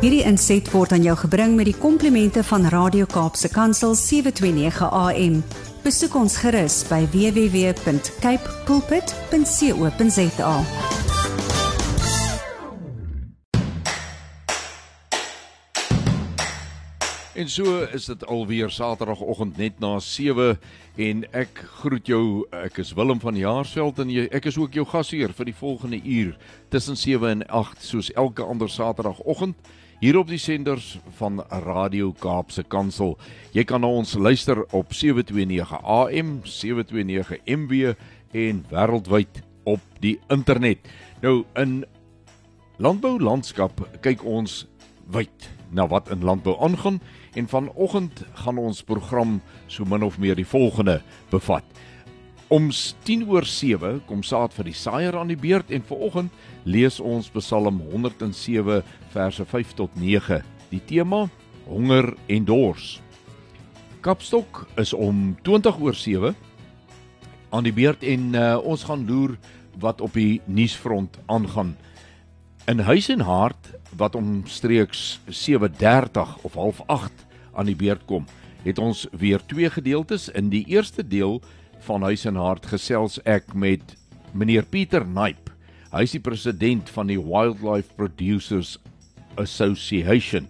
Hierdie inset word aan jou gebring met die komplimente van Radio Kaapse Kansel 729 AM. Besoek ons gerus by www.cape pulpit.co.za. En so is dit alweer Saterdagoggend net na 7 en ek groet jou ek is Willem van Jaarsveld en jy, ek is ook jou gasheer vir die volgende uur tussen 7 en 8 soos elke ander Saterdagoggend hier op die senders van Radio Kaapse Kansel. Jy kan na ons luister op 729 AM, 729 MW en wêreldwyd op die internet. Nou in landbou landskap kyk ons wyd na wat in landbou aangaan en vanoggend gaan ons program so min of meer die volgende bevat. Om 10 oor 7 kom saad vir die saaier aan die beurt en vanoggend lees ons Psalm 107 verse 5 tot 9. Die tema: honger en dors. Kapstok is om 20 oor 7 aan die beurt en uh, ons gaan loer wat op die nuusfront aangaan. In Huis en Hart wat omstreeks 7:30 of 7:30 aan die beurt kom, het ons weer twee gedeeltes. In die eerste deel van Huis en Hart gesels ek met meneer Pieter Naip. Hy is die president van die Wildlife Producers Association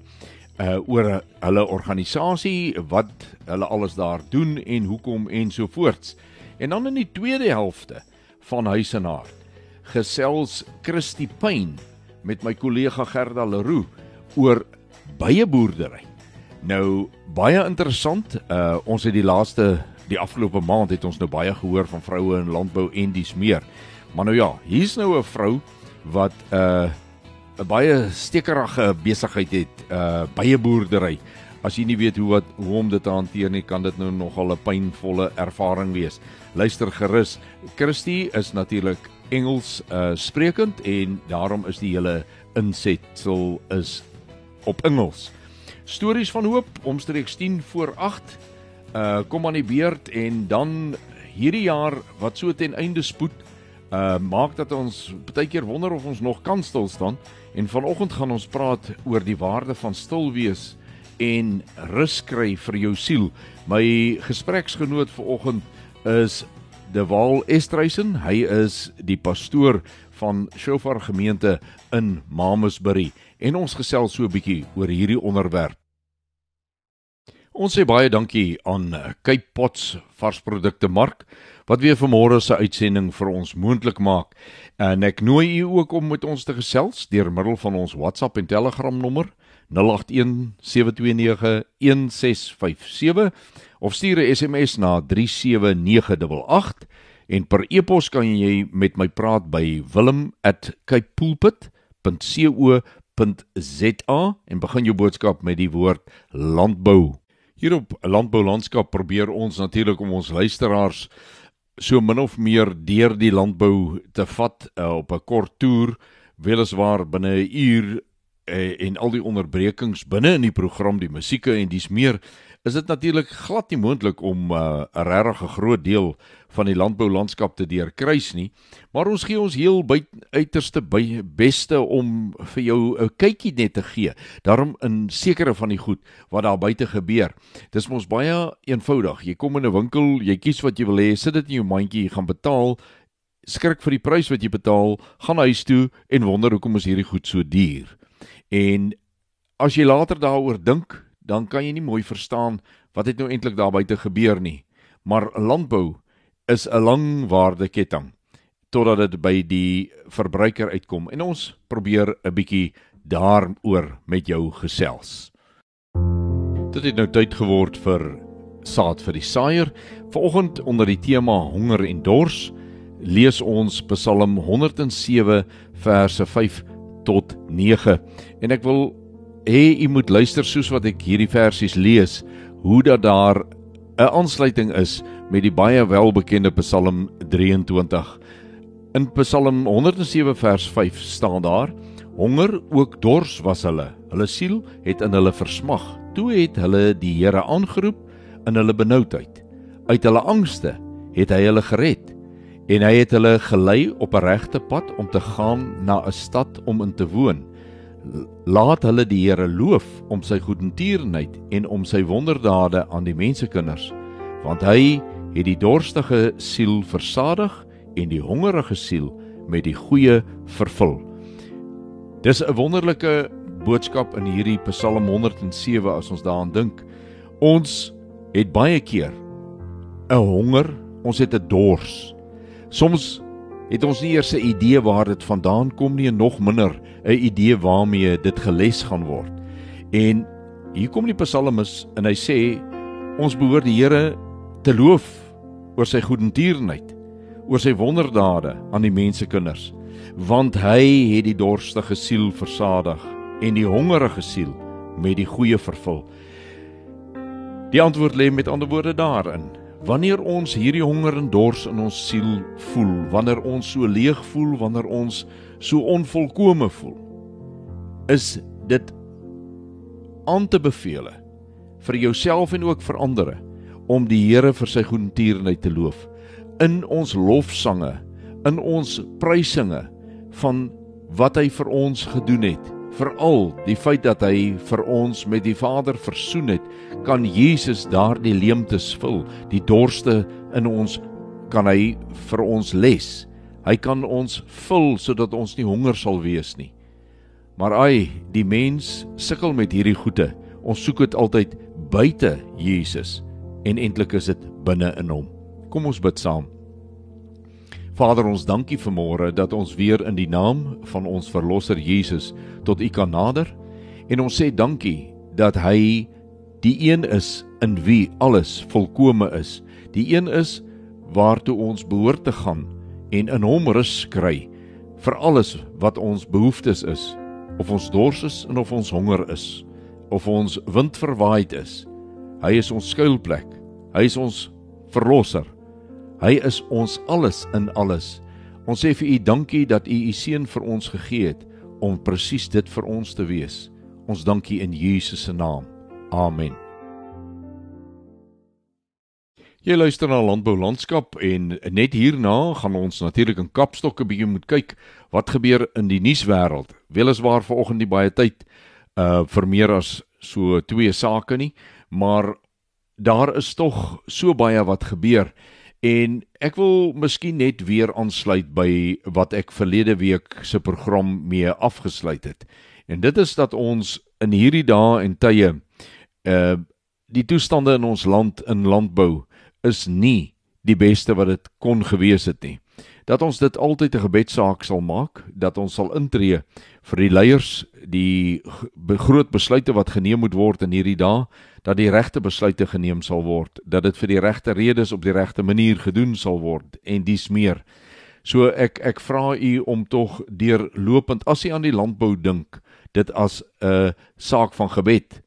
uh oor hulle organisasie, wat hulle alles daar doen en hoekom en so voorts. En dan in die tweede helfte van Huis en Hart gesels Christie Pyn met my kollega Gerda Leroux oor beieboerdery. Nou baie interessant. Uh ons het die laaste die afgelope maand het ons nou baie gehoor van vroue in landbou en dis meer. Maar nou ja, hier's nou 'n vrou wat uh 'n baie stekerige besigheid het, uh beieboerdery. As jy nie weet hoe wat hoe om dit te hanteer nie, kan dit nou nogal 'n pynvolle ervaring wees. Luister gerus. Christie is natuurlik Engels uh sprekend en daarom is die hele insetsel is op Engels. Stories van hoop omstreeks 10 voor 8 uh kom aan die beurt en dan hierdie jaar wat so ten einde spoed uh maak dat ons baie keer wonder of ons nog kan stil staan en vanoggend gaan ons praat oor die waarde van stil wees en rus kry vir jou siel. My gespreksgenoot vanoggend is De Waal Estreisen. Hy is die pastoor van Shofar gemeente in Mamasbury en ons gesels so 'n bietjie oor hierdie onderwerp. Ons sê baie dankie aan Cape Pots varsprodukte mark wat weer vanmôre se uitsending vir ons moontlik maak. En ek nooi u ook om met ons te gesels deur middel van ons WhatsApp en Telegram nommer 081 729 1657 of stuur 'n SMS na 37988 en per e-pos kan jy met my praat by wilm@capepulpit.co.za en begin jou boodskap met die woord landbou. Hier op Landbou Landskap probeer ons natuurlik om ons luisteraars so min of meer deur die landbou te vat uh, op 'n kort toer, weliswaar binne 'n uur uh, en al die onderbrekings binne in die program, die musieke en dis meer is dit natuurlik glad nie moontlik om uh, 'n uh, regtig 'n groot deel van die landboulandskap te deurkruis nie, maar ons gee ons heel by uiterste by beste om vir jou 'n kykie net te gee. Daarom in sekere van die goed wat daar buite gebeur. Dis mos baie eenvoudig. Jy kom in 'n winkel, jy kies wat jy wil hê, sit dit in jou mandjie, jy gaan betaal, skrik vir die prys wat jy betaal, gaan huis toe en wonder hoekom is hierdie goed so duur. En as jy later daaroor dink, dan kan jy nie mooi verstaan wat het nou eintlik daar buite gebeur nie. Maar landbou is 'n langwaarde ketting totdat dit by die verbruiker uitkom en ons probeer 'n bietjie daaroor met jou gesels. Dit het nou tyd geword vir saad vir die saaier. Vanoggend onder die tema honger en dors lees ons Psalm 107 verse 5 tot 9 en ek wil hê u moet luister soos wat ek hierdie versies lees, hoe dat daar 'n aansluiting is met die baie welbekende Psalm 23. In Psalm 107 vers 5 staan daar: Honger ook dors was hulle. Hulle siel het in hulle versmag. Toe het hulle die Here aangeroep in hulle benoudheid. Uit hulle angste het hy hulle gered en hy het hulle gelei op 'n regte pad om te gaan na 'n stad om in te woon. Laat hulle die Here loof om sy goedertierenheid en om sy wonderdade aan die mensekinders, want hy het die dorstige siel versadig en die hongerige siel met die goeie vervul. Dis 'n wonderlike boodskap in hierdie Psalm 107 as ons daaraan dink. Ons het baie keer 'n honger, ons het 'n dors. Soms het ons nie eers 'n idee waar dit vandaan kom nie en nog minder 'n idee waarmee dit geles gaan word. En hier kom die psalmis en hy sê ons behoort die Here te loof oor sy goedertierenheid, oor sy wonderdade aan die mensekinders, want hy het die dorstige siel versadig en die hongerige siel met die goeie vervul. Die antwoord lê met ander woorde daarin. Wanneer ons hierdie honger en dors in ons siel voel, wanneer ons so leeg voel, wanneer ons so onvolkome voel, is dit aan te beveel vir jouself en ook vir ander om die Here vir sy goedertierenheid te loof in ons lofsange, in ons prysinge van wat hy vir ons gedoen het veral die feit dat hy vir ons met die Vader versoen het, kan Jesus daardie leemtes vul. Die dorste in ons kan hy vir ons les. Hy kan ons vul sodat ons nie honger sal wees nie. Maar ai, die mens sukkel met hierdie goeie. Ons soek dit altyd buite Jesus en eintlik is dit binne in hom. Kom ons bid saam. Vader, ons dankie vanmôre dat ons weer in die naam van ons verlosser Jesus tot U kan nader en ons sê dankie dat hy die een is in wie alles volkome is. Die een is waartoe ons behoort te gaan en in hom rus kry vir alles wat ons behoeftes is. Of ons dors is en of ons honger is, of ons wind verwaaid is. Hy is ons skuilplek. Hy is ons verlosser. Hy is ons alles in alles. Ons sê vir U dankie dat U U seun vir ons gegee het om presies dit vir ons te wees. Ons dankie in Jesus se naam. Amen. Jy luister na Landbou Landskap en net hierna gaan ons natuurlik in Kapstok 'n bietjie moet kyk wat gebeur in die nuuswêreld. Weliswaar vanoggend nie baie tyd uh vir meer as so twee sake nie, maar daar is tog so baie wat gebeur. En ek wil miskien net weer aansluit by wat ek verlede week se program mee afgesluit het. En dit is dat ons in hierdie dae en tye uh die toestande in ons land in landbou is nie die beste wat dit kon gewees het nie. Dat ons dit altyd 'n gebedsaak sal maak, dat ons sal intree vir die leiers, die groot besluite wat geneem moet word in hierdie dae, dat die regte besluite geneem sal word, dat dit vir die regte redes op die regte manier gedoen sal word en dis meer. So ek ek vra u om tog deurlopend as u aan die landbou dink, dit as 'n saak van gebed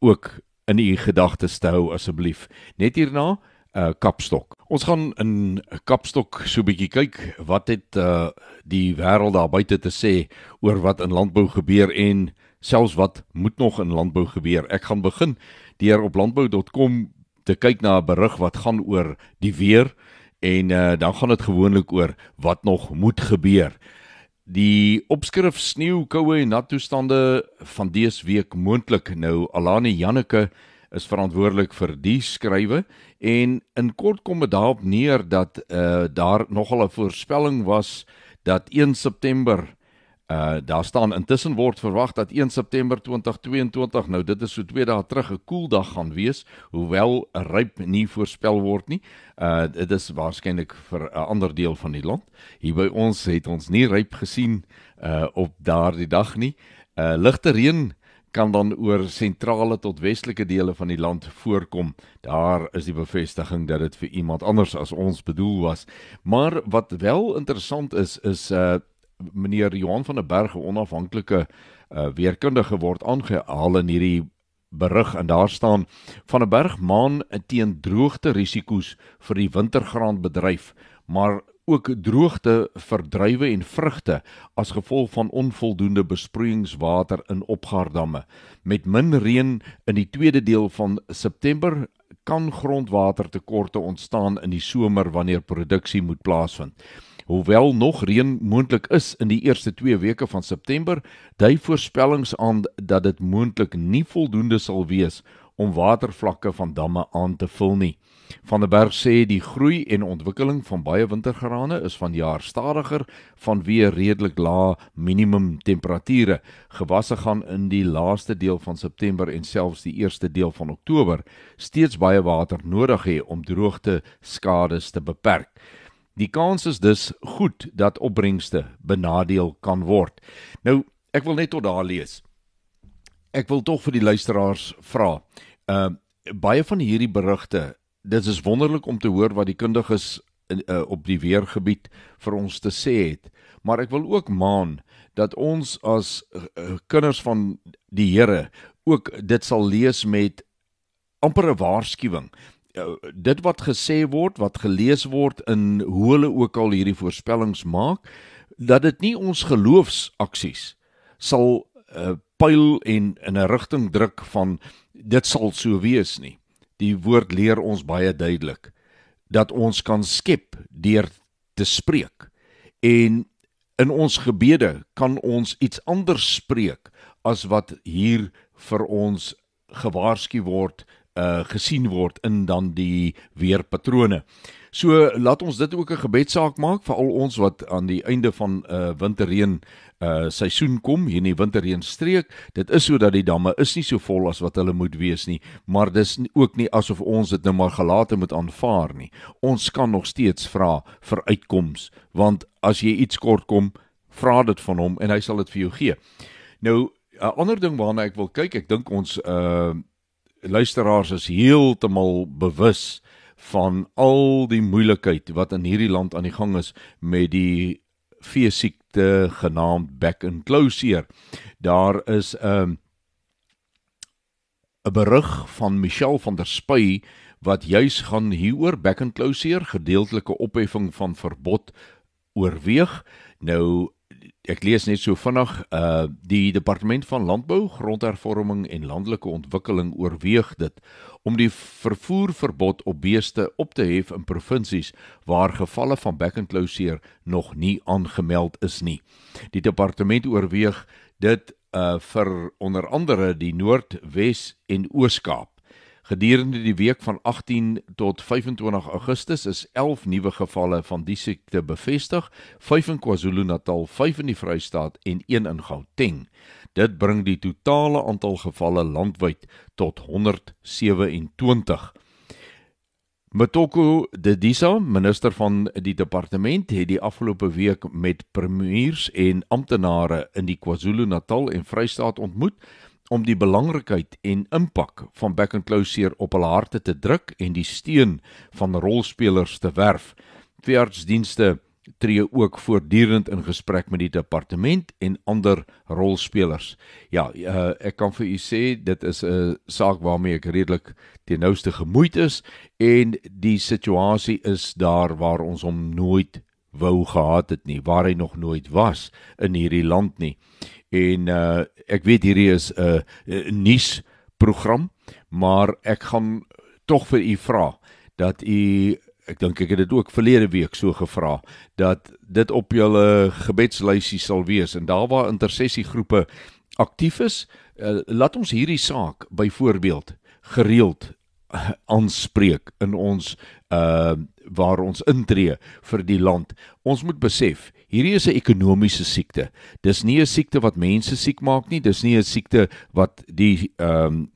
ook in u gedagtes te hou asseblief. Net hierna uh Kapstok. Ons gaan in Kapstok so 'n bietjie kyk wat het uh die wêreld daar buite te sê oor wat in landbou gebeur en selfs wat moet nog in landbou gebeur. Ek gaan begin deur op landbou.com te kyk na 'n berig wat gaan oor die weer en uh, dan gaan dit gewoonlik oor wat nog moet gebeur. Die opskrif sneeu, koue en nat toestande van dese week moontlik. Nou Alani Janneke is verantwoordelik vir die skrywe en in kort kom dit daarop neer dat uh, daar nogal 'n voorspelling was dat 1 September Uh daar staan intussen word verwag dat 1 September 2022 nou dit is so 2 dae terug 'n koel dag gaan wees hoewel 'n ryp nie voorspel word nie. Uh dit is waarskynlik vir 'n ander deel van die land. Hier by ons het ons nie ryp gesien uh op daardie dag nie. Uh ligte reën kan dan oor sentrale tot westelike dele van die land voorkom. Daar is die bevestiging dat dit vir iemand anders as ons bedoel was. Maar wat wel interessant is is uh meneer Johan van der Berg 'n onafhanklike uh, weerkundige word aangehaal in hierdie berig en daar staan van 'n berg maan teen droogte risiko's vir die wintergraanbedryf maar ook droogte vir druiwe en vrugte as gevolg van onvoldoende besproeiingswater in opgaardamme. Met min reën in die tweede deel van September kan grondwatertekorte ontstaan in die somer wanneer produksie moet plaasvind Hoewel nog reën moontlik is in die eerste 2 weke van September, dui voorspellings aan dat dit moontlik nie voldoende sal wees om watervlakke van damme aan te vul nie. Van der Berg sê die groei en ontwikkeling van baie wintergrane is vanjaar stadiger vanweë redelik lae minimum temperature. Gewasse gaan in die laaste deel van September en selfs die eerste deel van Oktober steeds baie water nodig hê om droogte skades te beperk. Die kans is dus goed dat opbrengste benadeel kan word. Nou, ek wil net tot daar lees. Ek wil tog vir die luisteraars vra. Uh baie van hierdie berigte dit is wonderlik om te hoor wat die kundiges uh, op die weergebied vir ons te sê het. Maar ek wil ook maan dat ons as uh, kinders van die Here ook dit sal lees met amper 'n waarskuwing. Uh, dit wat gesê word, wat gelees word in hoe hulle ook al hierdie voorspellings maak, dat dit nie ons geloofsaksies sal uh, pyl en in 'n rigting druk van dit sal so wees nie. Die woord leer ons baie duidelik dat ons kan skep deur te spreek. En in ons gebede kan ons iets anders spreek as wat hier vir ons gewaarsku word uh gesien word in dan die weerpatrone. So laat ons dit ook 'n gebedsaak maak vir al ons wat aan die einde van 'n uh, winterreën uh seisoen kom hier in die winterreënstreek. Dit is sodat die damme is nie so vol as wat hulle moet wees nie, maar dis ook nie asof ons dit nou maar gelate moet aanvaar nie. Ons kan nog steeds vra vir uitkoms, want as jy iets kort kom, vra dit van hom en hy sal dit vir jou gee. Nou 'n ander ding waarna ek wil kyk, ek dink ons uh luisteraars is heeltemal bewus van al die moeilikheid wat in hierdie land aan die gang is met die veesiekte genaamd back and closure. Daar is 'n um, 'n berig van Michelle van der Spy wat juis gaan hieroor back and closure gedeeltelike opheffing van verbod oorweeg. Nou ek lees net so vinnig uh die departement van landbou, grondhervorming en landelike ontwikkeling oorweeg dit om die vervoerverbod op beeste op te hef in provinsies waar gevalle van bekkenklouseer nog nie aangemeld is nie. Die departement oorweeg dit uh vir onder andere die Noord-Wes en Oos-Kaap. Gedurende die week van 18 tot 25 Augustus is 11 nuwe gevalle van die siekte bevestig, 5 in KwaZulu-Natal, 5 in die Vrystaat en 1 in Gauteng. Dit bring die totale aantal gevalle landwyd tot 127. Motoko Dedisa, minister van die departement, het die afgelope week met premiers en amptenare in die KwaZulu-Natal en Vrystaat ontmoet om die belangrikheid en impak van back and closure op hulle harte te druk en die steun van rolspelers te werf. Veeartsdienste tree ook voortdurend in gesprek met die departement en ander rolspelers. Ja, uh, ek kan vir u sê dit is 'n saak waarmee ek redelik teenouste gemoeid is en die situasie is daar waar ons hom nooit wou gehad het nie, waar hy nog nooit was in hierdie land nie. En uh, ek weet hierdie is 'n uh, nuus program maar ek gaan tog vir u vra dat u ek dink ek het dit ook verlede week so gevra dat dit op julle gebedslysie sal wees en daar waar intersessiegroepe aktief is uh, laat ons hierdie saak byvoorbeeld gereeld aanspreek in ons uh waar ons intree vir die land. Ons moet besef, hierdie is 'n ekonomiese siekte. Dis nie 'n siekte wat mense siek maak nie, dis nie 'n siekte wat die ehm um,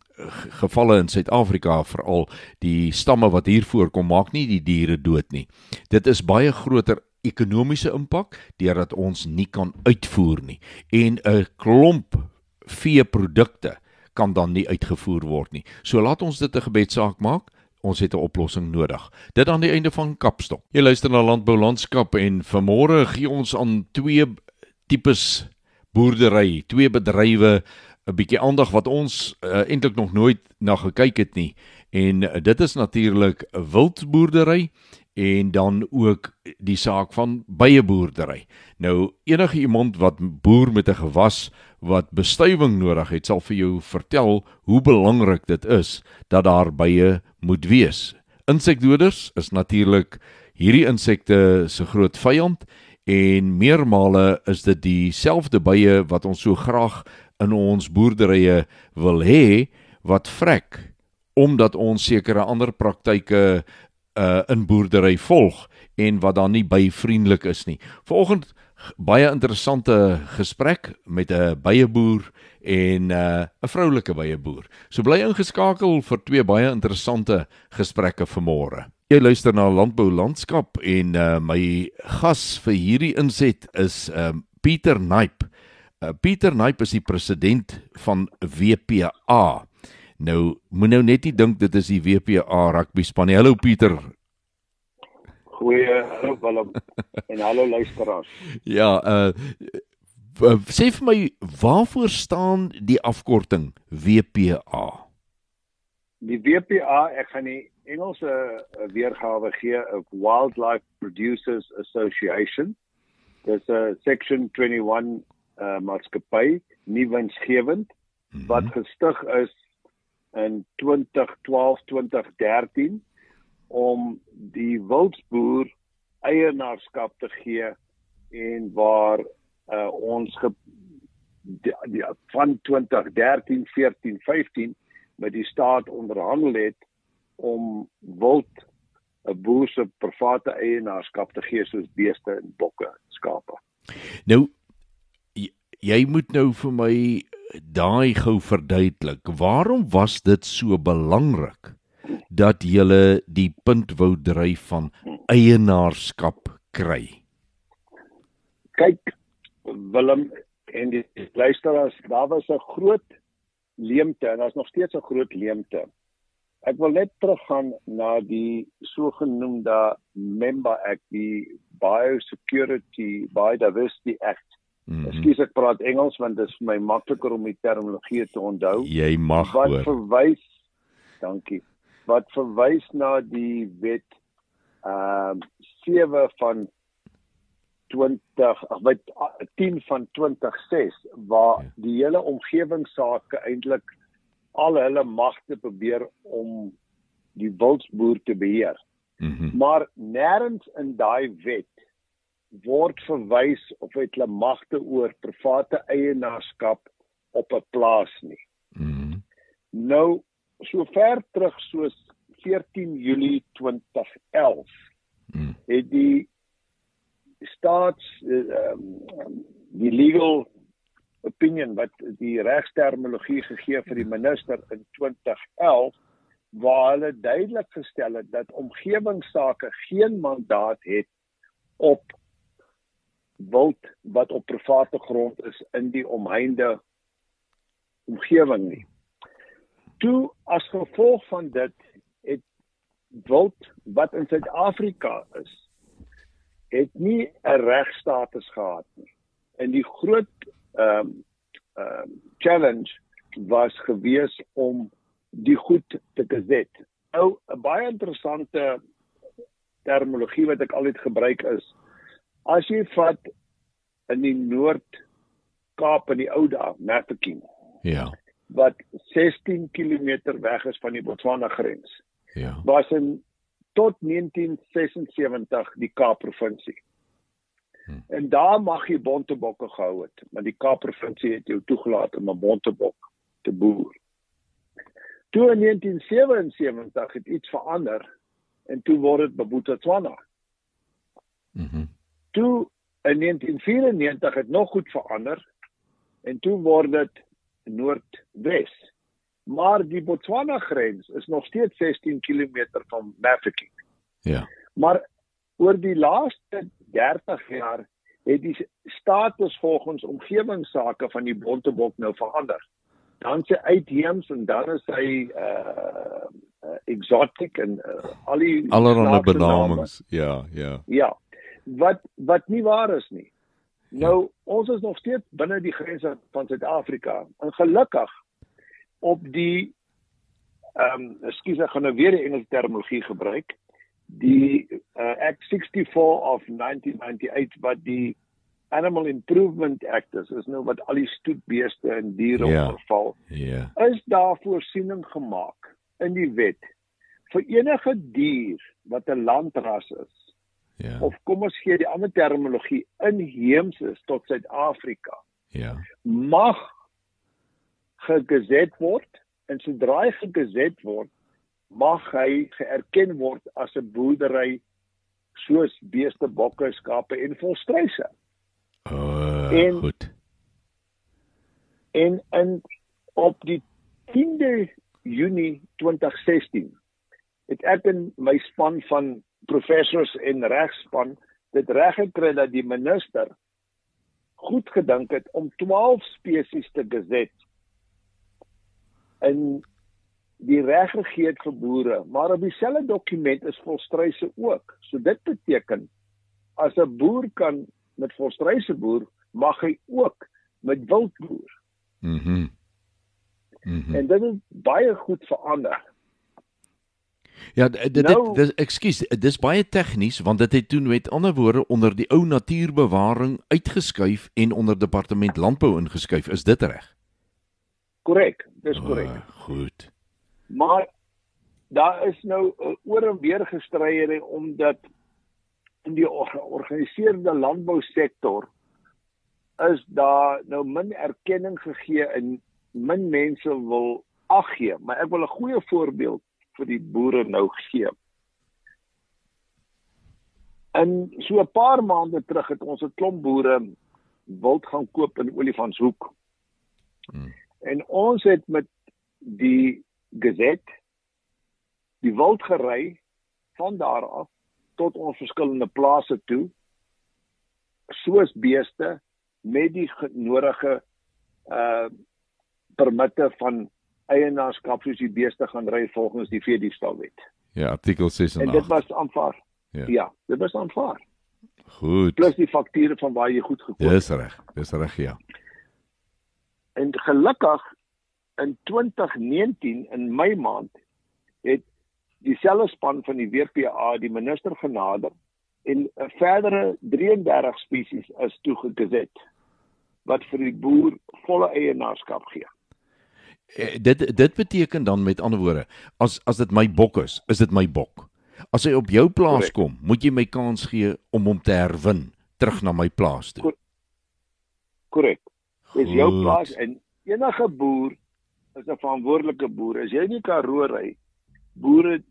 gevalle in Suid-Afrika veral die stamme wat hier voorkom maak nie die diere dood nie. Dit is baie groter ekonomiese impak deurdat ons nie kan uitvoer nie en 'n klomp veeprodukte kan dan nie uitgevoer word nie. So laat ons dit 'n gebedsaak maak. Ons het 'n oplossing nodig. Dit aan die einde van Kapstok. Jy luister na Landbou Landskap en vanmôre gee ons aan twee tipes boerdery, twee bedrywe 'n bietjie aandag wat ons uh, eintlik nog nooit na gekyk het nie. En uh, dit is natuurlik wildboerdery en dan ook die saak van byeboerdery. Nou enige iemand wat boer met 'n gewas wat bestuiving nodig het, sal vir jou vertel hoe belangrik dit is dat daar bye moet wees. Insekdoders is natuurlik hierdie insekte se groot vyand en meermale is dit dieselfde bye wat ons so graag in ons boerderye wil hê wat vrek omdat ons sekere ander praktyke uh in boerdery volg en wat dan nie byvriendelik is nie. Vanoggend baie interessante gesprek met 'n byeboer en uh 'n vroulike byeboer. So bly ingeskakel vir twee baie interessante gesprekke vanmôre. Jy luister na Landbou Landskap en uh my gas vir hierdie inset is um uh, Pieter Naip. Uh, Pieter Naip is die president van WPA. Nou moet nou net nie dink dit is die WPA rugby span nie. Hallo Pieter, Goeie hallo Willem en hallo luisteraars. Ja, uh sê vir my waarvoor staan die afkorting WPA? Die WPA, ek gaan die Engelse uh, weergawe gee, of Wildlife Producers Association. Dis 'n section 21 uh maatskappy, nie winsgewend -hmm. wat gestig is in 2012 2013 om die wildboer eienaarskap te gee en waar uh, ons ge, die, die, van 2013 14 15 met die staat onderhandel het om wild 'n boer se private eienaarskap te gee soos beeste en bokke skape. Nou jy moet nou vir my daai gou verduidelik. Waarom was dit so belangrik dat jy die punt wou dryf van eienaarskap kry. Kyk Willem en die luisteraars, daar was 'n groot leemte en daar's nog steeds 'n groot leemte. Ek wil net teruggaan na die sogenaamde Member Act, die Biosecurity Biodiversity Act. Mm -hmm. Ekskuus ek praat Engels want dit is vir my makliker om die terminologie te onthou. Jy mag hoor. Wat verwys Dankie wat verwys na die wet ehm uh, 7 van 20 ag wat 10 van 26 waar ja. die hele omgewingsake eintlik al hulle magte probeer om die wildsboer te beheer. Mm -hmm. Maar nêrens in daai wet word verwys of het hulle magte oor private eienaarskap op 'n plaas nie. Mm -hmm. Nou so ver terug soos 14 Julie 2011 hmm. het die staats um, die legal opinion wat die regsterminologie gegee vir die minister in 2011 waar hulle duidelik gestel het dat omgewingsake geen mandaat het op wild wat op private grond is in die omheinde omgewing nie toe as gevolg van dit het wild wat in Suid-Afrika is het nie 'n regstatus gehad nie. En die groot ehm um, ehm um, challenge was gewees om die goed te geset. Nou 'n baie interessante terminologie wat ek altyd gebruik is as jy vat in die Noord-Kaap in die ou dae, Mafeking. Ja wat 16 km weg is van die Botswana grens. Ja. Was in tot 1976 die Kaap provinsie. Hm. En daar mag jy bontebokke gehou het, maar die Kaap provinsie het jou toegelaat om 'n bontebok te boer. Toe in 1977 het iets verander en toe word dit Botswana. Mhm. Mm toe in 1994 het nog goed verander en toe word dit noordwes. Maar die Botswana grens is nog steeds 16 km van Mafeking. Ja. Maar oor die laaste 30 jaar het die status volgens omgewingsake van die Bontebok nou verander. Dan sy uitheems en dan is hy uh, uh exotic en uh, al die allerlei benamings. Ja, ja. Ja. Wat wat nie waar is nie. Nou ons is nog steeds binne die grense van Suid-Afrika. En gelukkig op die ehm um, ekskuus ek gaan nou weer die Engelse terminologie gebruik. Die uh, Act 64 of 1998 wat die Animal Improvement Act is, is nou wat al die stoetbeeste en diere yeah. onderval. Ja. Yeah. Is daar voorsiening gemaak in die wet vir enige dier wat 'n landras is Ja. of kom ons gee die ander terminologie inheems is tot Suid-Afrika Ja. mag gegezet word en sodra hy gegezet word mag hy geerken word as 'n boerdery soos beeste, bokke, skape en volstruise. Uh, En- goed. En in op die 10de Junie 2016 het ek in my span van professors en regspan dit reg gekry dat die minister goed gedink het om 12 spesies te geset in die reg gegee het vir boere, maar op dieselfde dokument is volstruise ook. So dit beteken as 'n boer kan met volstruise boer, mag hy ook met wild boer. Mhm. Mm mhm. En dit het baie goed verander. Ja, d- dit Nou- dit dis ekskuus, dis baie tegnies want dit het toe met ander woorde onder die ou natuurbewaring uitgeskuif en onder departement landbou ingeskuif. Is dit reg? Korrek, dis korrek. Oh, goed. Maar daar is nou 'n oor en weer gestryery omdat in die or- georganiseerde landbousektor is daar nou min erkenning gegee en min mense wil ag gee, maar ek wil 'n goeie voorbeeld vir die boere nou gee. En so 'n paar maande terug het ons 'n klomp boere wild gaan koop in Olifantshoek. Hmm. En ons het met die gezet die wild gery van daar af tot ons verskillende plase toe soos beeste met die ge- nodige uh permitte van eienaarskap soos die beeste gaan ry volgens die veediefstalwet. Ja, artikel 6 en En dit 8. was aanvaar. Ja. Ja, dit was aanvaar. Goed. Plus die fakture van waar jy goed gekoop het. Dis reg. Dis reg, ja. En gelukkig in 2019 in Mei maand het dieselfde span van die WPA die minister genader en 'n verdere 33 spesies is toegezet wat vir die boer volle eienaarskap gee. Eh, Dit dit beteken dan met ander woorde, as as dit my bok is, is dit my bok. As hy op jou plaas Korrek. kom, moet jy my kans gee om hom te herwin terug na my plaas toe. Korrek. Dis jou plaas en enige boer is 'n verantwoordelike boer. As jy nie Karoo ry, boere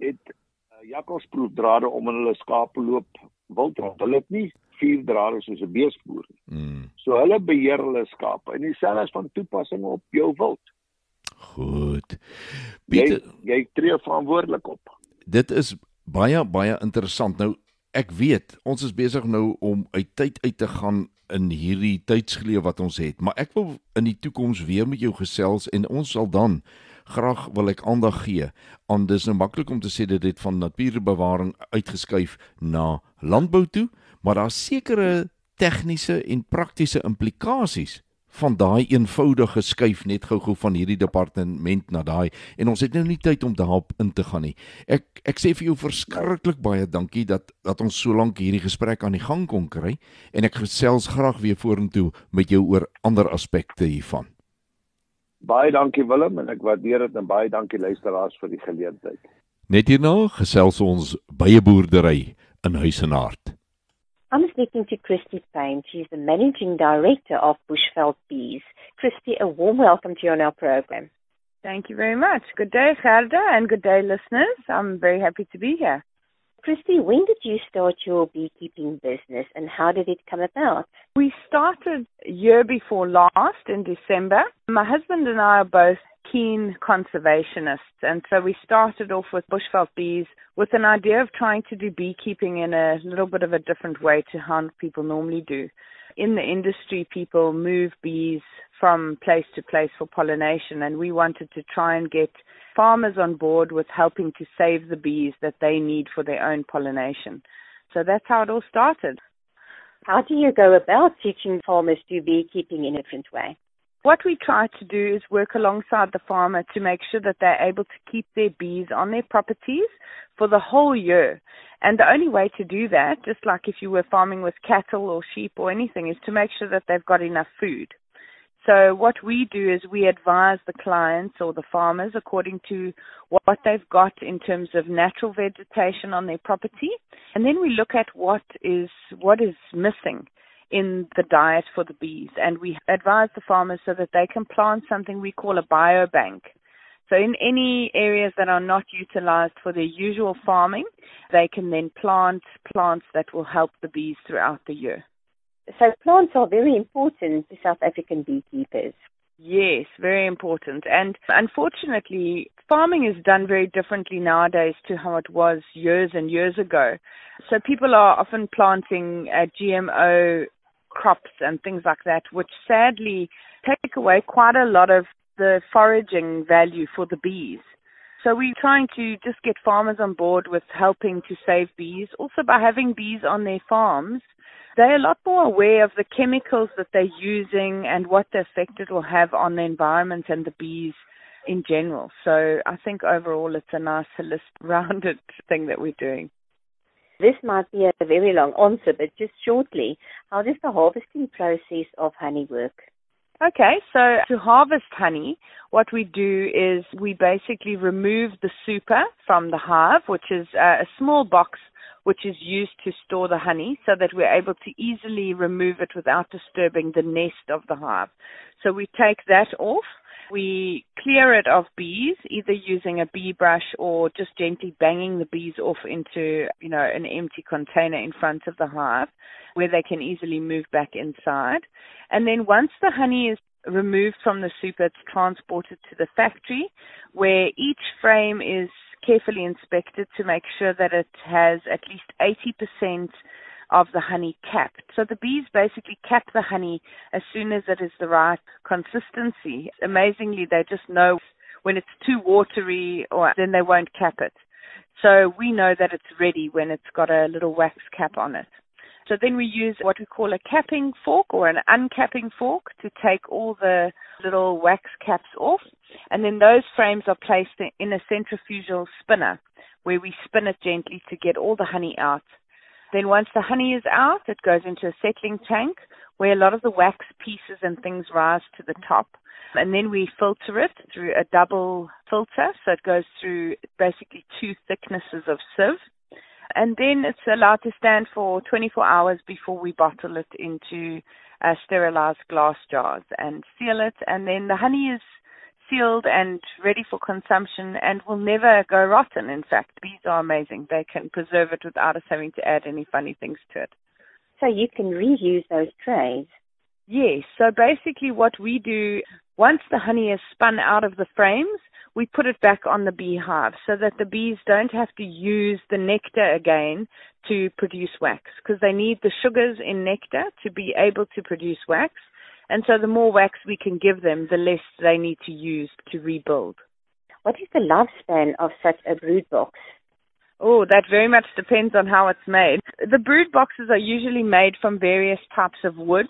het uh, jakkalsproefdrade om in hulle skape loop wild rond. Hulle het nie vier drade soos 'n beesboer nie. Mm, So hulle beheer hulle skape en dieselfde is van toepassing op jou wild. Goed. Jy Pieter, jy tree verantwoordelik op. dit is baie baie interessant. Nou ek weet ons is besig nou om uit tyd uit te gaan in hierdie tydsgeleef wat ons het, maar ek wil in die toekoms weer met jou gesels en ons sal dan graag wil ek aandag gee aan dis nou maklik om te sê dit het van natuurbewaring uitgeskuif na landbou toe, maar daar's sekere tegniese en praktiese implikasies van daai eenvoudige skuif net gou-gou van hierdie departement na daai en ons het nou nie tyd om daarop in te gaan nie. Ek ek sê vir jou verskriklik baie dankie dat dat ons so lank hierdie gesprek aan die gang kon kry en ek gesels graag weer vorentoe met jou oor ander aspekte hiervan. Baie dankie Willem en ek waardeer dit en baie dankie luisteraars vir die geleentheid. Net hierna gesels ons by 'n boerdery in Huisenaard. I'm speaking to Christy Payne. She's the Managing Director of Bushveld Bees. Christy, a warm welcome to you on our program. Thank you very much. Good day, Gerda, and good day, listeners. I'm very happy to be here. Christy, when did you start your beekeeping business and how did it come about? We started year before last in December. My husband and I are both keen conservationists, and so we started off with bushveld bees with an idea of trying to do beekeeping in a little bit of a different way to how people normally do. In the industry, people move bees from place to place for pollination, and we wanted to try and get farmers on board with helping to save the bees that they need for their own pollination. So that's how it all started. How do you go about teaching farmers to beekeeping in a different way? What we try to do is work alongside the farmer to make sure that they're able to keep their bees on their properties for the whole year. And the only way to do that, just like if you were farming with cattle or sheep or anything, is to make sure that they've got enough food. So what we do is we advise the clients or the farmers according to what they've got in terms of natural vegetation on their property, and then we look at what is what is missing in the diet for the bees, and we advise the farmers so that they can plant something we call a biobank. So in any areas that are not utilized for their usual farming, they can then plant plants that will help the bees throughout the year. So plants are very important to South African beekeepers. Yes, very important. And unfortunately, farming is done very differently nowadays to how it was years and years ago. So people are often planting uh, GMO crops and things like that, which sadly take away quite a lot of the foraging value for the bees. So we're trying to just get farmers on board with helping to save bees. Also by having bees on their farms, they're a lot more aware of the chemicals that they're using and what the effect it will have on the environment and the bees in general. So I think overall it's a nice holistic rounded thing that we're doing. This might be a very long answer, but just shortly, how does the harvesting process of honey work? Okay, so to harvest honey, what we do is we basically remove the super from the hive, which is a small box which is used to store the honey so that we're able to easily remove it without disturbing the nest of the hive. So we take that off. We clear it of bees, either using a bee brush or just gently banging the bees off into, you know, an empty container in front of the hive where they can easily move back inside. And then once the honey is removed from the super, it's transported to the factory where each frame is carefully inspected to make sure that it has at least 80% of the honey capped. So the bees basically cap the honey as soon as it is the right consistency. Amazingly, they just know when it's too watery or then they won't cap it. So we know that it's ready when it's got a little wax cap on it. So then we use what we call a capping fork or an uncapping fork to take all the little wax caps off. And then those frames are placed in a centrifugal spinner where we spin it gently to get all the honey out. Then once the honey is out, it goes into a settling tank where a lot of the wax pieces and things rise to the top. And then we filter it through a double filter. So it goes through basically two thicknesses of sieve and then it's allowed to stand for 24 hours before we bottle it into uh, sterilized glass jars and seal it. And then the honey is sealed and ready for consumption and will never go rotten. In fact, bees are amazing. They can preserve it without us having to add any funny things to it. So you can reuse those trays? Yes. So basically what we do, once the honey is spun out of the frames, we put it back on the beehive so that the bees don't have to use the nectar again to produce wax because they need the sugars in nectar to be able to produce wax. And so the more wax we can give them, the less they need to use to rebuild. What is the lifespan of such a brood box? Oh, that very much depends on how it's made. The brood boxes are usually made from various types of wood.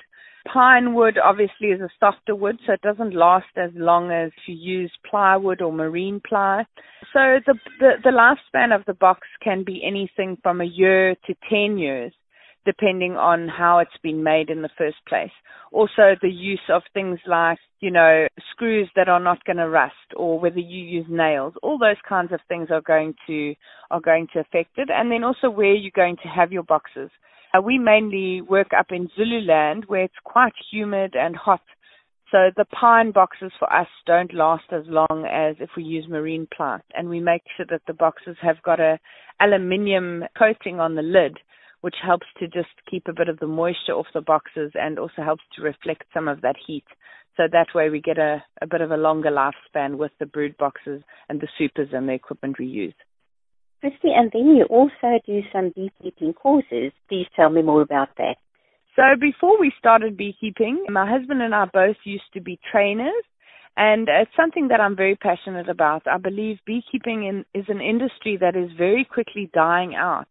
Pine wood obviously is a softer wood, so it doesn't last as long as if you use plywood or marine ply. So the, the, the lifespan of the box can be anything from a year to 10 years, depending on how it's been made in the first place. Also the use of things like, you know, screws that are not going to rust or whether you use nails. All those kinds of things are going to, are going to affect it. And then also where you're going to have your boxes. Uh, we mainly work up in Zululand where it's quite humid and hot. So the pine boxes for us don't last as long as if we use marine ply. And we make sure that the boxes have got a aluminium coating on the lid, which helps to just keep a bit of the moisture off the boxes and also helps to reflect some of that heat. So that way we get a, a bit of a longer lifespan with the brood boxes and the supers and the equipment we use. Christy, and then you also do some beekeeping courses. Please tell me more about that. So before we started beekeeping, my husband and I both used to be trainers and it's something that I'm very passionate about. I believe beekeeping in, is an industry that is very quickly dying out.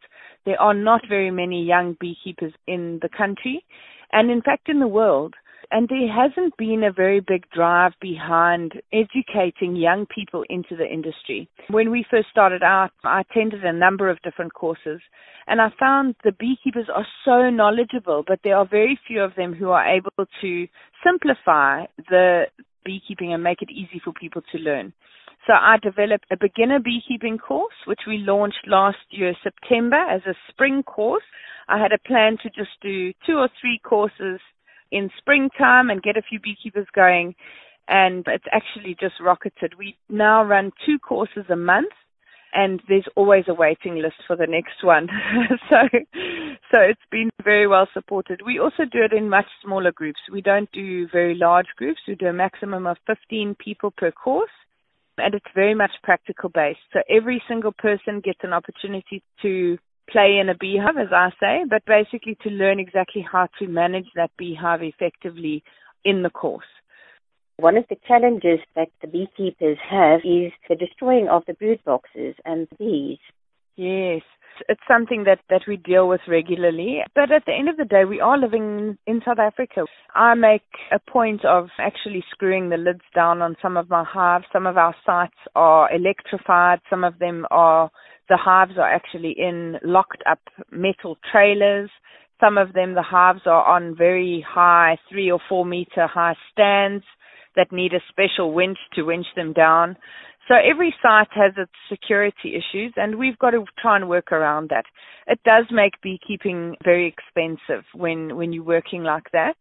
There are not very many young beekeepers in the country and in fact in the world. and there hasn't been a very big drive behind educating young people into the industry. When we first started out, I attended a number of different courses and I found the beekeepers are so knowledgeable, but there are very few of them who are able to simplify the beekeeping and make it easy for people to learn. So I developed a beginner beekeeping course, which we launched last year, September, as a spring course. I had a plan to just do two or three courses in springtime and get a few beekeepers going. And it's actually just rocketed. We now run two courses a month and there's always a waiting list for the next one. so, so it's been very well supported. We also do it in much smaller groups. We don't do very large groups. We do a maximum of 15 people per course and it's very much practical based. So every single person gets an opportunity to play in a beehive, as I say, but basically to learn exactly how to manage that beehive effectively in the course. One of the challenges that the beekeepers have is the destroying of the brood boxes and the bees. Yes, it's something that, that we deal with regularly. But at the end of the day, we are living in South Africa. I make a point of actually screwing the lids down on some of my hives. Some of our sites are electrified. Some of them are, the hives are actually in locked up metal trailers. Some of them, the hives are on very high, three or four meter high stands that need a special winch to winch them down. So every site has its security issues and we've got to try and work around that. It does make beekeeping very expensive when, when you're working like that.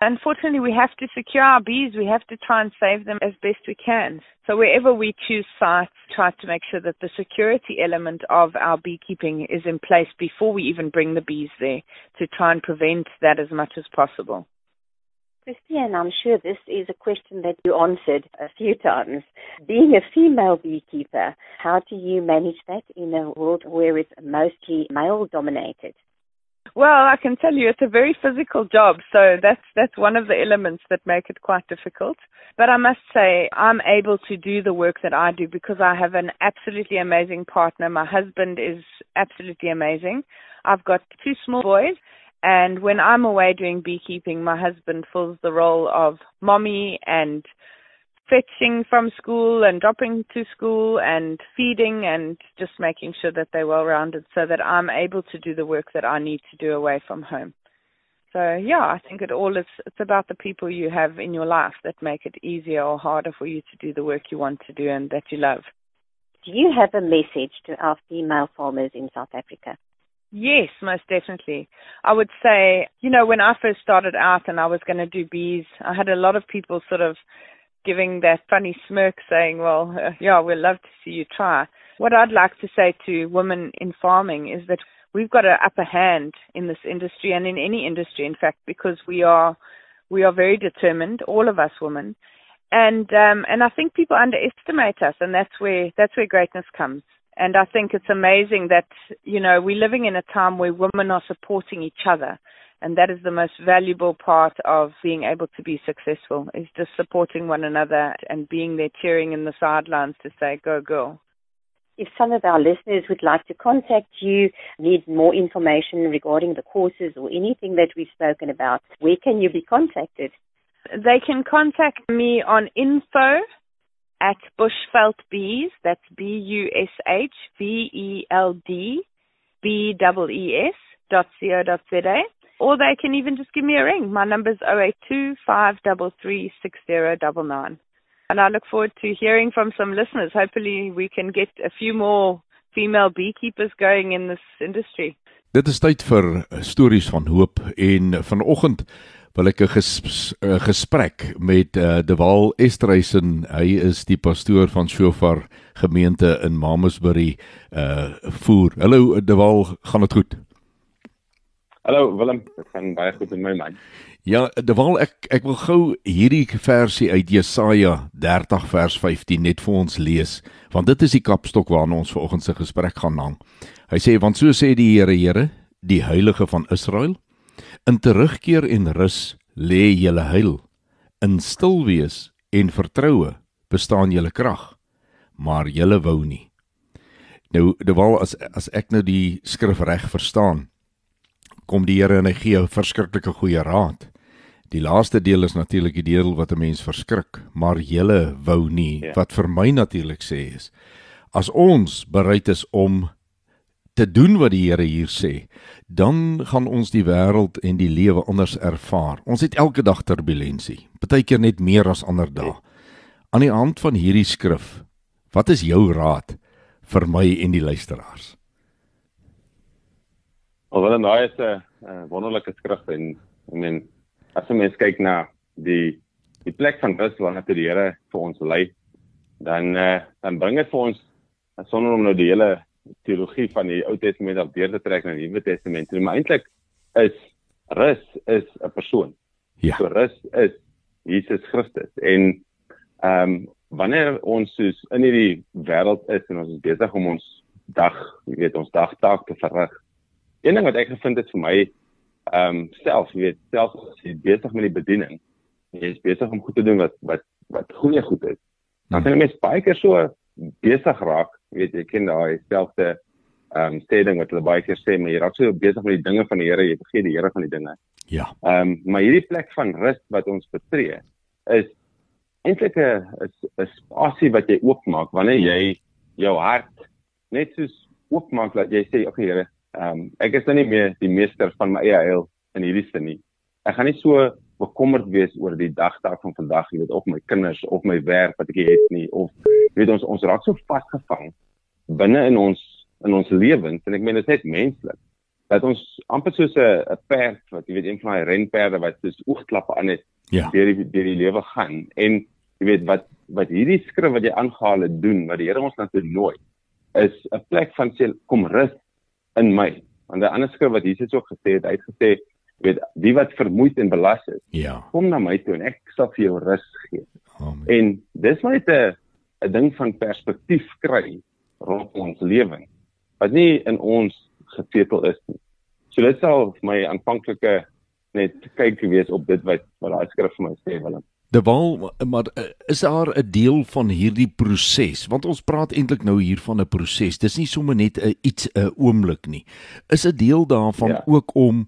Unfortunately, we have to secure our bees. We have to try and save them as best we can. So wherever we choose sites, try to make sure that the security element of our beekeeping is in place before we even bring the bees there to try and prevent that as much as possible. Christiane, I'm sure this is a question that you answered a few times. Being a female beekeeper, how do you manage that in a world where it's mostly male dominated? Well, I can tell you it's a very physical job, so that's that's one of the elements that make it quite difficult. But I must say I'm able to do the work that I do because I have an absolutely amazing partner. My husband is absolutely amazing. I've got two small boys and when I'm away doing beekeeping, my husband fills the role of mommy and fetching from school and dropping to school and feeding and just making sure that they're well rounded so that I'm able to do the work that I need to do away from home. So yeah, I think it all is it's about the people you have in your life that make it easier or harder for you to do the work you want to do and that you love. Do you have a message to our female farmers in South Africa? Yes, most definitely. I would say, you know, when I first started out and I was going to do bees, I had a lot of people sort of giving that funny smirk saying, well, uh, yeah, we'd love to see you try. What I'd like to say to women in farming is that we've got an upper hand in this industry and in any industry, in fact, because we are, we are very determined, all of us women. And, um, and I think people underestimate us and that's where, that's where greatness comes. And I think it's amazing that, you know, we're living in a time where women are supporting each other. And that is the most valuable part of being able to be successful is just supporting one another and being there cheering in the sidelines to say, go girl. If some of our listeners would like to contact you, need more information regarding the courses or anything that we've spoken about, where can you be contacted? They can contact me on info at Bushveld Bees. That's B U S H V E L D B E E S dot co dot za. Or they can even just give me a ring. My number's 082 533 6099. And I look forward to hearing from some listeners. Hopefully we can get a few more female beekeepers going in this industry. Dit is tyd vir stories van hoop en vanoggend wil ek 'n ges, gesprek met uh, De Waal Esterhuisen. Hy is die pastoor van Shofar gemeente in Mamasbury uh voer. Hallo De Waal, gaan dit goed? Hallo Willem, dit gaan baie goed met my man. Ja, De Waal, ek ek wil gou hierdie versie uit Jesaja 30 vers 15 net vir ons lees, want dit is die kapstok waarna ons vanoggend se gesprek gaan hang. Hy sê want so sê die Here Here, die heilige van Israel, In terugkeer en rus lê julle heil. In stil wees en vertroue bestaan julle krag. Maar julle wou nie. Nou, terwyl as as ek nou die skrif reg verstaan, kom die Here en hy gee 'n verskriklike goeie raad. Die laaste deel is natuurlik die deel wat 'n mens verskrik, maar julle wou nie Ja. wat vir my natuurlik sê is as ons bereid is om te doen wat die Here hier sê, dan gaan ons die wêreld en die lewe anders ervaar. Ons het elke dag turbulensie, partykeer net meer as ander dae. Aan die hand van hierdie skrif, wat is jou raad vir my en die luisteraars? Alhoewel en daai is 'n uh, wonderlike skrif en I mean as 'n mens kyk na die die plek van rus waarna toe die Here vir ons lei, dan uh, dan bring dit vir ons sonder om nou die hele teologie van die Ou Testament af deur te trek na die Nuwe Testament, toe, maar eintlik is rus is 'n persoon. Ja. So rus is Jesus Christus en ehm um, wanneer ons soos in hierdie wêreld is en ons is besig om ons dag, jy weet, ons dagtaak te verrig. Een ding wat ek gevind het vir my ehm um, self, jy weet, self as jy besig met die bediening, jy is besig om goed te doen wat wat wat goeie goed is. Dan kan 'n mens baie keer so besig raak, weet, jy ken daai selfde ehm um, sê ding wat hulle baie keer sê, maar jy raak so besig met die dinge van die Here, jy vergeet die Here van die dinge. Ja. Ehm um, maar hierdie plek van rus wat ons betree is eintlik 'n 'n spasie wat jy oopmaak wanneer jy jou hart net soos oopmaak dat jy sê, "Oké okay, Here, ehm um, ek is nou nie meer die meester van my eie heil in hierdie sin nie. Ek gaan nie so bekommerd wees oor die dagtaak van vandag, jy weet, of my kinders of my werk wat ek het nie of jy weet ons ons raak so vasgevang binne in ons in ons lewens en ek meen dit is net menslik dat ons amper soos 'n 'n perd wat jy weet een van daai renperde wat soos oogklappe aan het Ja. deur die deur die lewe gaan en jy weet wat wat hierdie skrif wat jy aangehaal het doen wat die Here ons toe nooi is 'n plek van sê kom rus in my want 'n ander skrif wat Jesus ook gesê het hy het gesê jy weet die wat vermoeid en belas is Ja. kom na my toe en ek sal vir jou rus gee Amen. en dis maar net 'n 'n ding van perspektief kry rondom ons lewens wat nie in ons gesetel is nie. So dit sal my aanvanklike net kyk wees op dit wat wat daai skrif vir my sê Willem. De Waal, maar eh, is daar 'n deel van hierdie proses? Want ons praat eintlik nou hier van 'n proses. Dis nie sommer net 'n iets 'n oomblik nie. Is 'n deel daarvan Ja. ook om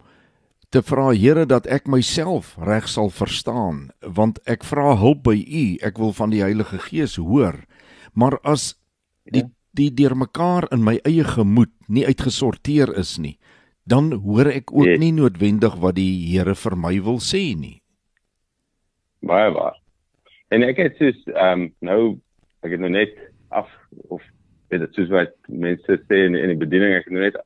te vra Here dat ek myself reg sal verstaan, want ek vra hulp by U. Ek wil van die Heilige Gees hoor. Maar as die Ja. die deurmekaar in my eie gemoed nie uitgesorteer is nie, dan hoor ek ook Yes. nie noodwendig wat die Here vir my wil sê nie. Baie waar. En ek het soos ehm um, nou ek het nou net af of weet dit soos wat mense sê in in die bediening ek het nou net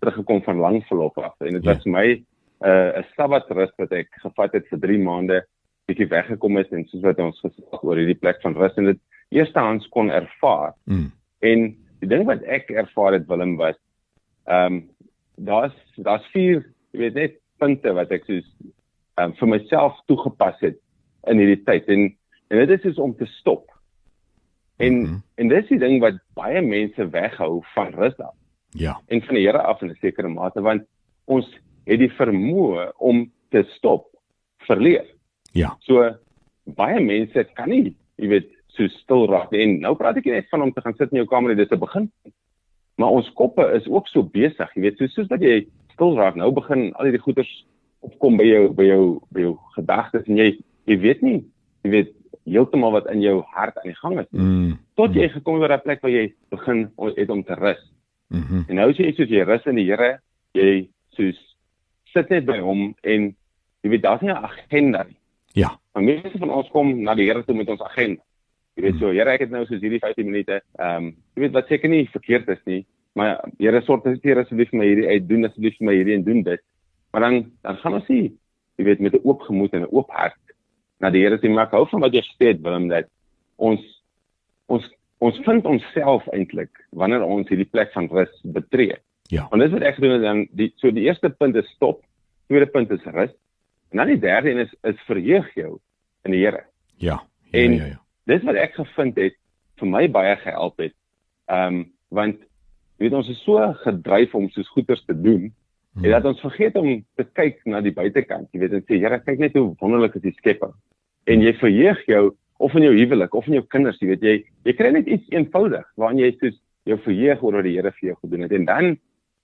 teruggekom van lang verlof af en dit Ja. was vir my 'n uh, 'n sabbatrus wat ek gevat het vir 3 maande bietjie weggekom is en soos wat ons gesels oor hierdie plek van rus en dit eerstehands kon ervaar. Mm. En die ding wat ek ervaar het Willem was ehm um, daar's daar's vier, jy weet net punte wat ek soos ehm um, vir myself toegepas het in hierdie tyd en en dit is soos om te stop. En mm. -hmm. en dis die ding wat baie mense weghou van rus af Ja. en van die Here af in 'n sekere mate want ons het die vermoë om te stop verleer. Ja. So baie mense kan nie, jy weet, so stil raak en nou praat ek nie net van om te gaan sit in jou kamer en dis 'n begin. Maar ons koppe is ook so besig, jy weet, so soos dat jy stil raak, nou begin al hierdie goeters opkom by jou by jou by jou gedagtes en jy jy weet nie, jy weet heeltemal wat in jou hart aan die gang is. Mm. Tot jy gekom het by daai plek waar jy begin om- het om te rus. Mhm. En nou sê jy soos jy rus in die Here, jy soos sit net by hom en jy weet daar's nie 'n agenda nie. Ja. Maar meeste van ons kom na die Here toe met ons agenda. Jy weet so, Here, ek het nou soos hierdie 15 minute, ehm um, jy weet wat seker nie verkeerd is nie, maar Here sorteer asseblief my hierdie uit, doen asseblief my hierdie en doen dit. Maar dan dan gaan ons nie, jy weet met 'n oop gemoed en 'n oop hart na die Here toe maar ek hou van wat jy gesê het Willem dat ons ons ons vind onsself eintlik wanneer ons hierdie plek van rus betree. Ja. Want dis wat ek gedoen het dan die so die eerste punt is stop, tweede punt is rus. En dan die derde een is is verheug jou in die Here. Ja. Ja, En- ja, ja. Dis wat ek gevind het vir my baie gehelp het. Ehm um, want jy weet ons is so gedryf om soos goeders te doen Hmm. en dat ons vergeet om te kyk na die buitekant. Jy weet en sê Here, kyk net hoe wonderlik is die skepping. En jy verheug jou of in jou huwelik of in jou kinders, jy weet jy jy kry net iets eenvoudig waarin jy soos jou verheug oor wat die Here vir jou gedoen het en dan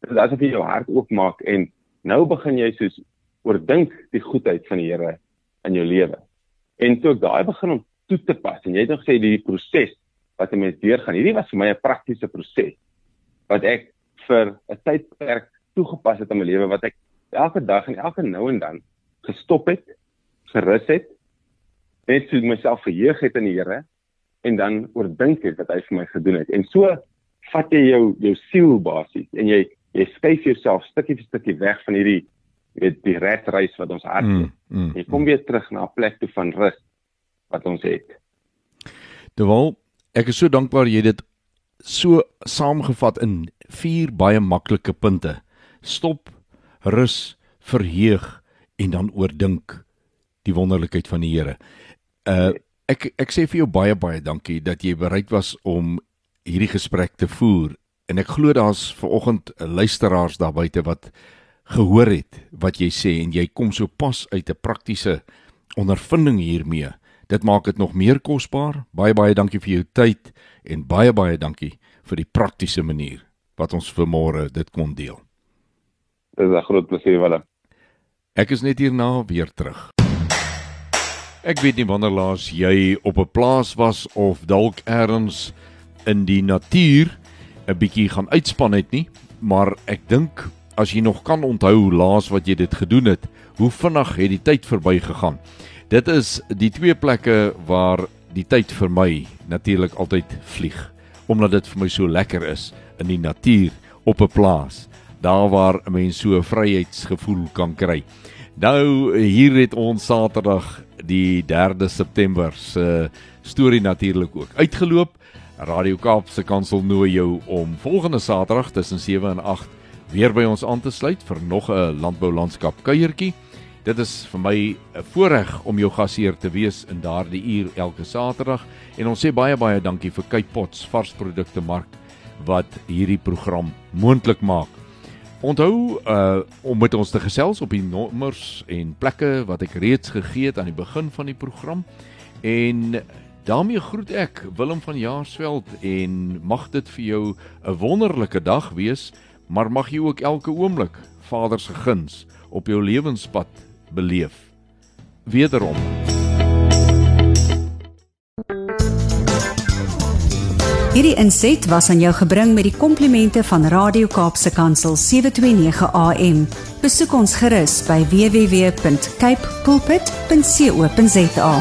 is dit asof jy jou hart oopmaak en nou begin jy soos oordink die goedheid van die Here in jou lewe. En toe ek daai begin om toe te pas en jy het nog gesê die proses wat 'n mens deurgaan. Hierdie was vir my 'n praktiese proses wat ek vir 'n tydperk toegepas het in my lewe wat ek elke dag en elke nou en dan gestop het, gerus het, net so myself verheug het in die Here en dan oordink het wat hy vir my gedoen het. En so vat jy jou jou siel basies en jy jy skuif jouself stukkie vir stukkie weg van hierdie weet die redreis wat ons het. Mm, mm, jy kom mm. weer terug na 'n plek toe van rus wat ons het. Terwyl ek is so dankbaar jy dit so saamgevat in vier baie maklike punte. Stop, rus, verheug en dan oordink die wonderlikheid van die Here. Uh ek ek sê vir jou baie baie dankie dat jy bereid was om hierdie gesprek te voer en ek glo daar's vanoggend luisteraars daar buite wat gehoor het wat jy sê en jy kom so pas uit 'n praktiese ondervinding hiermee. Dit maak dit nog meer kosbaar. Baie baie dankie vir jou tyd en baie baie dankie vir die praktiese manier wat ons vanmôre dit kon deel. Dit is 'n groot plesier, Willem. Ek is net hierna weer terug. Ek weet nie wanneer laas jy op 'n plaas was of dalk elders in die natuur 'n bietjie gaan uitspan het nie, maar ek dink as jy nog kan onthou laas wat jy dit gedoen het, hoe vinnig het die tyd verbygegaan. Dit is die twee plekke waar die tyd vir my natuurlik altyd vlieg, omdat dit vir my so lekker is in die natuur op 'n plaas, daar waar 'n mens so 'n vryheidsgevoel kan kry. Nou hier het ons Saterdag die 3de September se storie natuurlik ook uitgeloop. Radio Kaap se kansel nooi jou om volgende Saterdag tussen 7 en 8 weer by ons aan te sluit vir nog 'n landboulandskap kuiertjie. Dit is vir my 'n voorreg om jou gasheer te wees in daardie uur elke Saterdag en ons sê baie baie dankie vir Kyk Pots varsprodukte mark wat hierdie program moontlik maak. Onthou uh om met ons te gesels op die nommers en plekke wat ek reeds gegee het aan die begin van die program. En daarmee groet ek Willem van Jaarsveld en mag dit vir jou 'n wonderlike dag wees, maar mag jy ook elke oomblik Vader se guns op jou lewenspad beleef. Wederom Hierdie inset was aan jou gebring met die komplimente van Radio Kaapse Kansel 729 AM. Besoek ons gerus by www.cape pulpit.co.za.